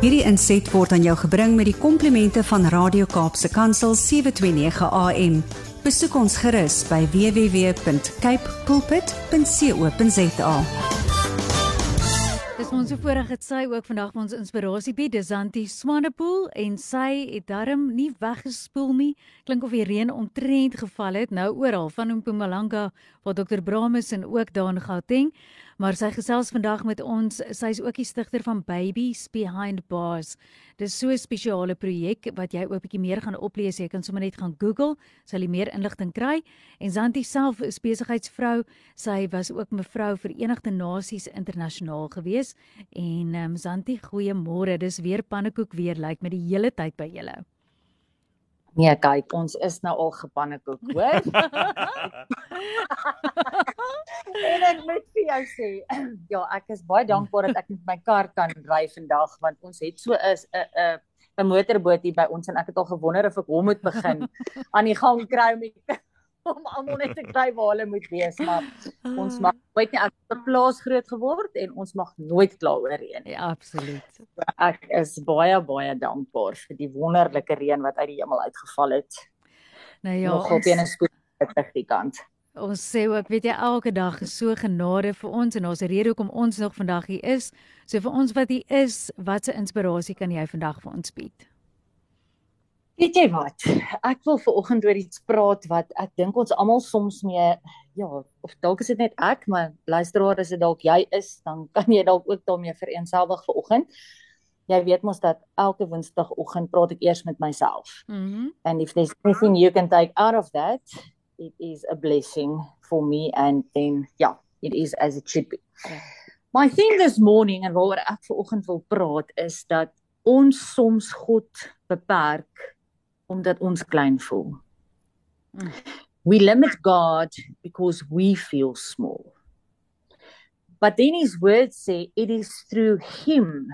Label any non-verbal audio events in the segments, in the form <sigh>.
Hierdie inset word aan jou gebring met die komplimente van Radio Kaapse Kansel 729 AM. Besoek ons gerus by www.cape pulpit.co.za. Dis ons voorreg het sy ook vandag ons inspirasie bied Desanti Swanepoel en sy het darm nie weggespoel nie. Klink of die reën omtrent geval het nou oral van Mpumalanga waar Dr Brames en ook daar in Gauteng. Maar sy gesels vandag met ons. Sy is ook die stigter van Babies Behind Bars. Dis so 'n spesiale projek wat jy ook bietjie meer gaan oplees. Jy kan sommer net gaan Google, sal jy meer inligting kry. En Zanti self is besigheidsvrou. Sy was ook mevrou Verenigde Nasies internasionaal gewees. En ehm um, Zanti, goeiemôre. Dis weer pannekoek weer lyk like, met die hele tyd by julle. Nee, kyk, ons is nou al gepannekoek, hoor? <laughs> en ek moet vir jou sê, <clears throat> ja, ek is baie dankbaar dat ek met my kar kan ry vandag want ons het so 'n 'n 'n motorboot hier by ons en ek het al gewonder of ek hom moet begin <laughs> aan die gang kry met om almal net te kry waar hulle moet wees, maar ons mag weet nie ek het op plaas groot geword en ons mag nooit kla oor reën nie. Ja, absoluut. Ek is baie baie dankbaar vir die wonderlike reën wat uit die hemel uitgeval het. Nou ja, nog op 'n spoed uit die kant. Ons sê ook, weet jy, elke dag is so genade vir ons en ons rede hoekom ons nog vandag hier is. So vir ons wat hier is, watse inspirasie kan jy vandag vir ons bied? Weet jy wat? Ek wil ver oggend oor iets praat wat ek dink ons almal soms mee ja, of dalk is dit net ek, maar luisteraar as dit dalk jy is, dan kan jy dalk ook daarmee vereenselwig ver oggend. Jy weet mos dat elke woensdagoggend praat ek eers met myself. Mhm. Mm and if there's anything you can take out of that, it is a blessing for me and then yeah it is as it should be yeah. my theme this morning en waaroor ek vanoggend wil praat is dat ons soms God beperk omdat ons klein voel mm. we limit God because we feel small but then his words say it is through him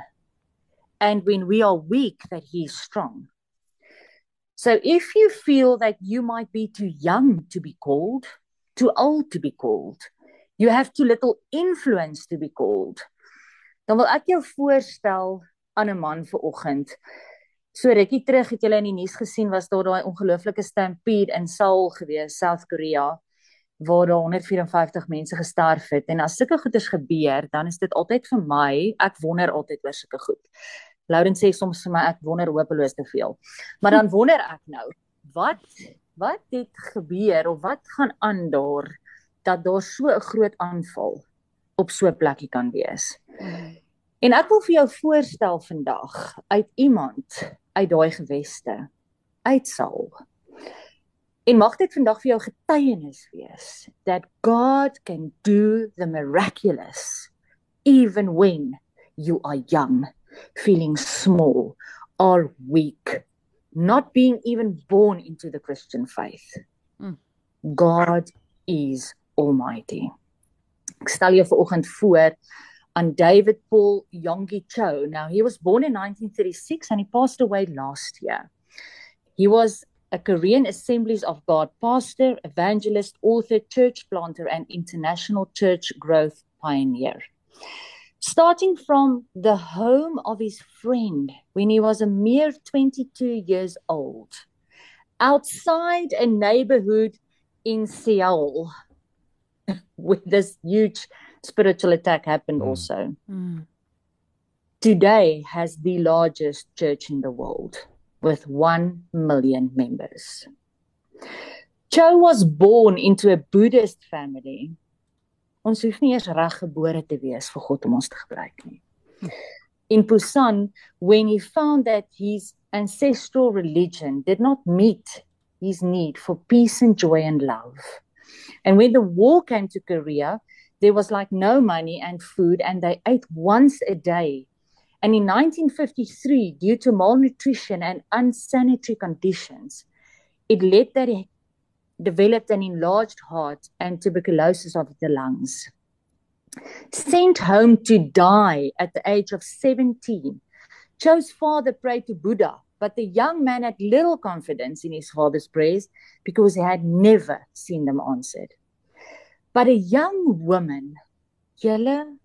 and when we are weak that he is strong So if you feel that you might be too young to be called, too old to be called, you have too little influence to be called, dan wil ek jou voorstel aan 'n man vir oggend. So rukkie terug het julle in die nuus gesien was daar daai ongelooflike stampede in Seoul gewees, South Korea, waar daar 154 mense gesterf het en as sulke goeders gebeur, dan is dit altyd vir my, ek wonder altyd oor sulke goed. Lauren sê soms vir my ek wonder hopeloos te veel. Maar dan wonder ek nou, wat wat het gebeur of wat gaan aan daar dat daar so 'n groot aanval op so 'n plekkie kan wees. En ek wil vir jou voorstel vandag uit iemand uit daai geweste uitsal. En mag dit vandag vir jou getuienis wees that God can do the miraculous even when you are young feeling small or weak, not being even born into the Christian faith. Mm. God is almighty. Ek stel jou vanoggend voor aan David Paul Yonggi Cho. Now he was born in 1936 and he passed away last year. He was a Korean Assemblies of God pastor, evangelist, author, church planter and international church growth pioneer starting from the home of his friend when he was a mere 22 years old, outside a neighborhood in Seoul, <laughs> with this huge spiritual attack happened mm. also. Mm. Today has the largest church in the world with 1 million members. Cho was born into a Buddhist family Ons hoef nie eers reggebore te wees vir God om ons te gebruik nie. In Busan, when he found that his ancestral religion did not meet his need for peace and joy and love. And when the war came to Korea, there was like no money and food, and they ate once a day. And in 1953, due to malnutrition and unsanitary conditions, it led that he developed an enlarged heart and tuberculosis of the lungs. Sent home to die at the age of 17, Cho's father prayed to Buddha, but the young man had little confidence in his father's prayers because he had never seen them answered. But a young woman, julle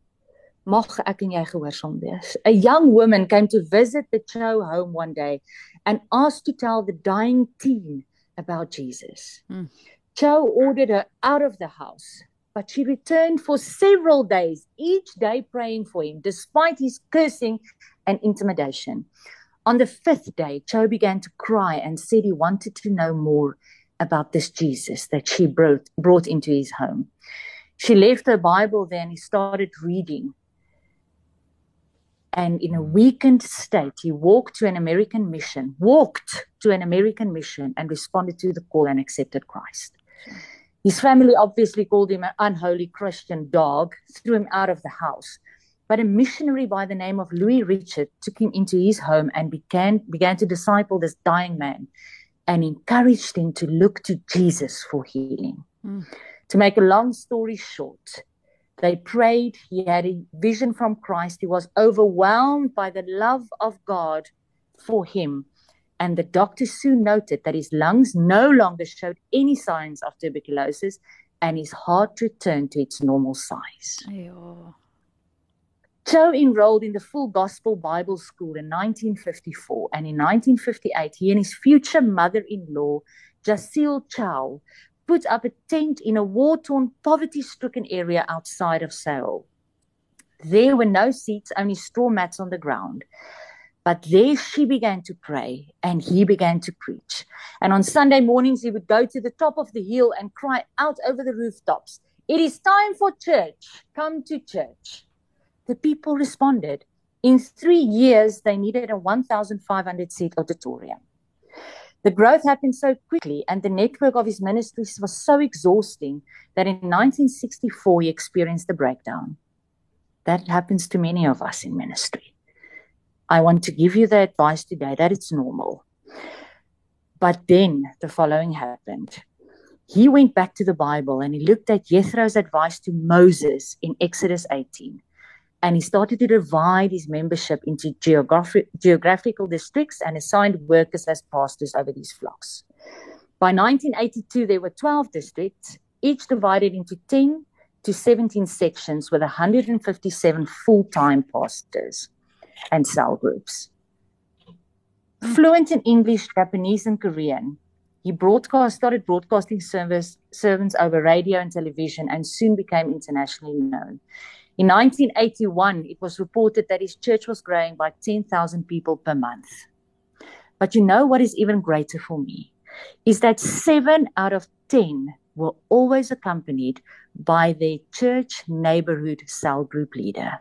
Mag ek en jy gehoorsaam wees. A young woman came to visit the Cho home one day and asked to tell the dying teen about Jesus. Mm. Cho ordered her out of the house, but she returned for several days, each day praying for him, despite his cursing and intimidation. On the fifth day, Cho began to cry and said he wanted to know more about this Jesus that she brought, brought into his home. She left her Bible there and he started reading. And in a weakened state, he walked to an American mission, walked to an American mission and responded to the call and accepted Christ. His family obviously called him an unholy Christian dog, threw him out of the house. But a missionary by the name of Louis Richard took him into his home and began, began to disciple this dying man and encouraged him to look to Jesus for healing. Mm. To make a long story short, they prayed. He had a vision from Christ. He was overwhelmed by the love of God for him. And the doctor soon noted that his lungs no longer showed any signs of tuberculosis and his heart returned to its normal size. Ayo. Cho enrolled in the Full Gospel Bible School in 1954, and in 1958, he and his future mother in law, Jasil Choi, put up a tent in a war torn, poverty stricken area outside of Seoul. There were no seats, only straw mats on the ground. But there she began to pray and he began to preach. And on Sunday mornings, he would go to the top of the hill and cry out over the rooftops, It is time for church. Come to church. The people responded. In three years, they needed a 1,500 seat auditorium. The growth happened so quickly, and the network of his ministries was so exhausting that in 1964 he experienced a breakdown. That happens to many of us in ministry. I want to give you the advice today that it's normal. But then the following happened. He went back to the Bible and he looked at Jethro's advice to Moses in Exodus 18 and he started to divide his membership into geographic, geographical districts and assigned workers as pastors over these flocks. By 1982, there were 12 districts, each divided into 10 to 17 sections with 157 full time pastors and cell groups. Fluent in English, Japanese, and Korean, he broadcast, started broadcasting service, servants over radio and television and soon became internationally known. In 1981, it was reported that his church was growing by 10,000 people per month. But you know what is even greater for me? Is that seven out of 10 were always accompanied by their church neighborhood cell group leader.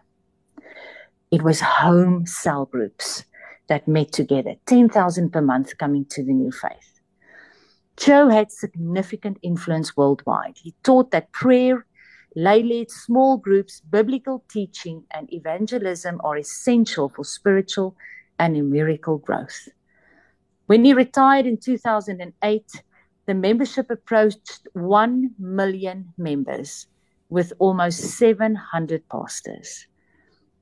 It was home cell groups that met together, 10,000 per month coming to the new faith. Cho had significant influence worldwide. He taught that prayer lay-led small groups, biblical teaching, and evangelism are essential for spiritual and numerical growth. When he retired in 2008, the membership approached 1 million members with almost 700 pastors.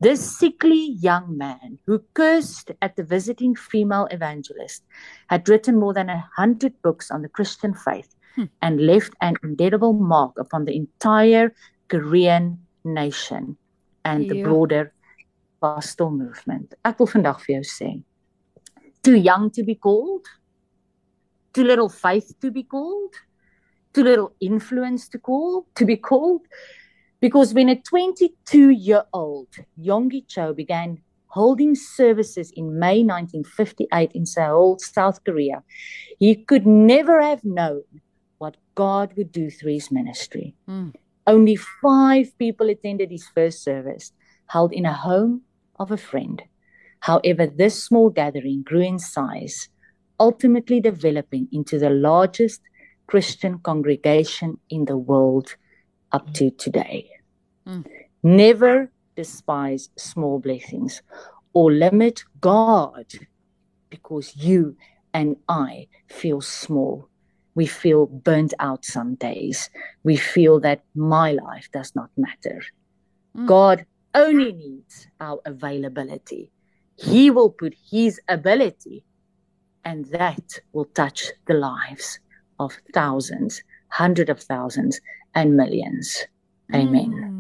This sickly young man who cursed at the visiting female evangelist had written more than a hundred books on the Christian faith hmm. and left an indelible mark upon the entire Korean nation and yeah. the broader pastoral movement. Ek wil vandag vir jou sê, too young to be called, too little faith to be called, too little influence to call to be called. Because when a 22 year old Yonggi Cho began holding services in May 1958 in Seoul, South Korea, he could never have known God would do through his ministry. Mm. Only five people attended his first service, held in a home of a friend. However, this small gathering grew in size, ultimately developing into the largest Christian congregation in the world up to today. Mm. Never despise small blessings or limit God because you and I feel small we feel burnt out some days. We feel that my life does not matter. Mm. God only needs our availability. He will put His ability, and that will touch the lives of thousands, hundreds of thousands, and millions. Amen. Mm.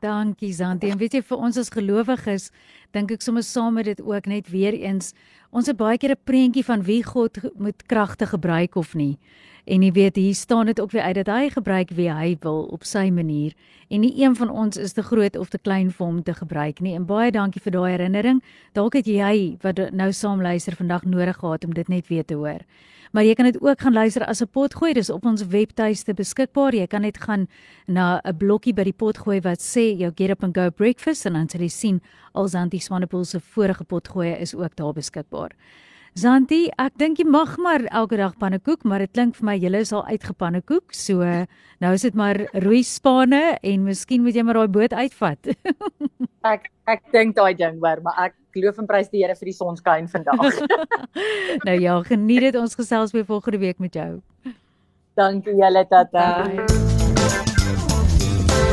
Dankie Zanti. En weet jy vir ons as gelowiges, dink ek sommer saam met dit ook net weer eens, ons het baie keer 'n prentjie van wie God moet kragte gebruik of nie. En jy weet, hier staan dit ook weer uit dat hy gebruik wie hy wil op sy manier. En nie een van ons is te groot of te klein vir hom te gebruik nie. En baie dankie vir daai herinnering. Dalk het jy wat nou saam luister vandag nodig gehad om dit net weer te hoor. Maar jy kan dit ook gaan luister as 'n potgooi. Dis op ons webtuiste beskikbaar. Jy kan net gaan na 'n blokkie by die potgooi wat sê jou get up and go breakfast en dan sal jy sien al Zanti Swanepoel se vorige potgooi is ook daar beskikbaar. Zanti, ek dink jy mag maar elke dag pannekoek, maar dit klink vir my julle is al uitgepannekoek. So <laughs> nou is dit maar rooi spanne en miskien moet jy maar daai boot uitvat. <laughs> ek ek dink daai ding hoor, maar ek glo en prys die Here vir die sonskyn vandag. <laughs> nou ja, geniet dit ons gesels weer volgende week met jou. Dankie julle tata.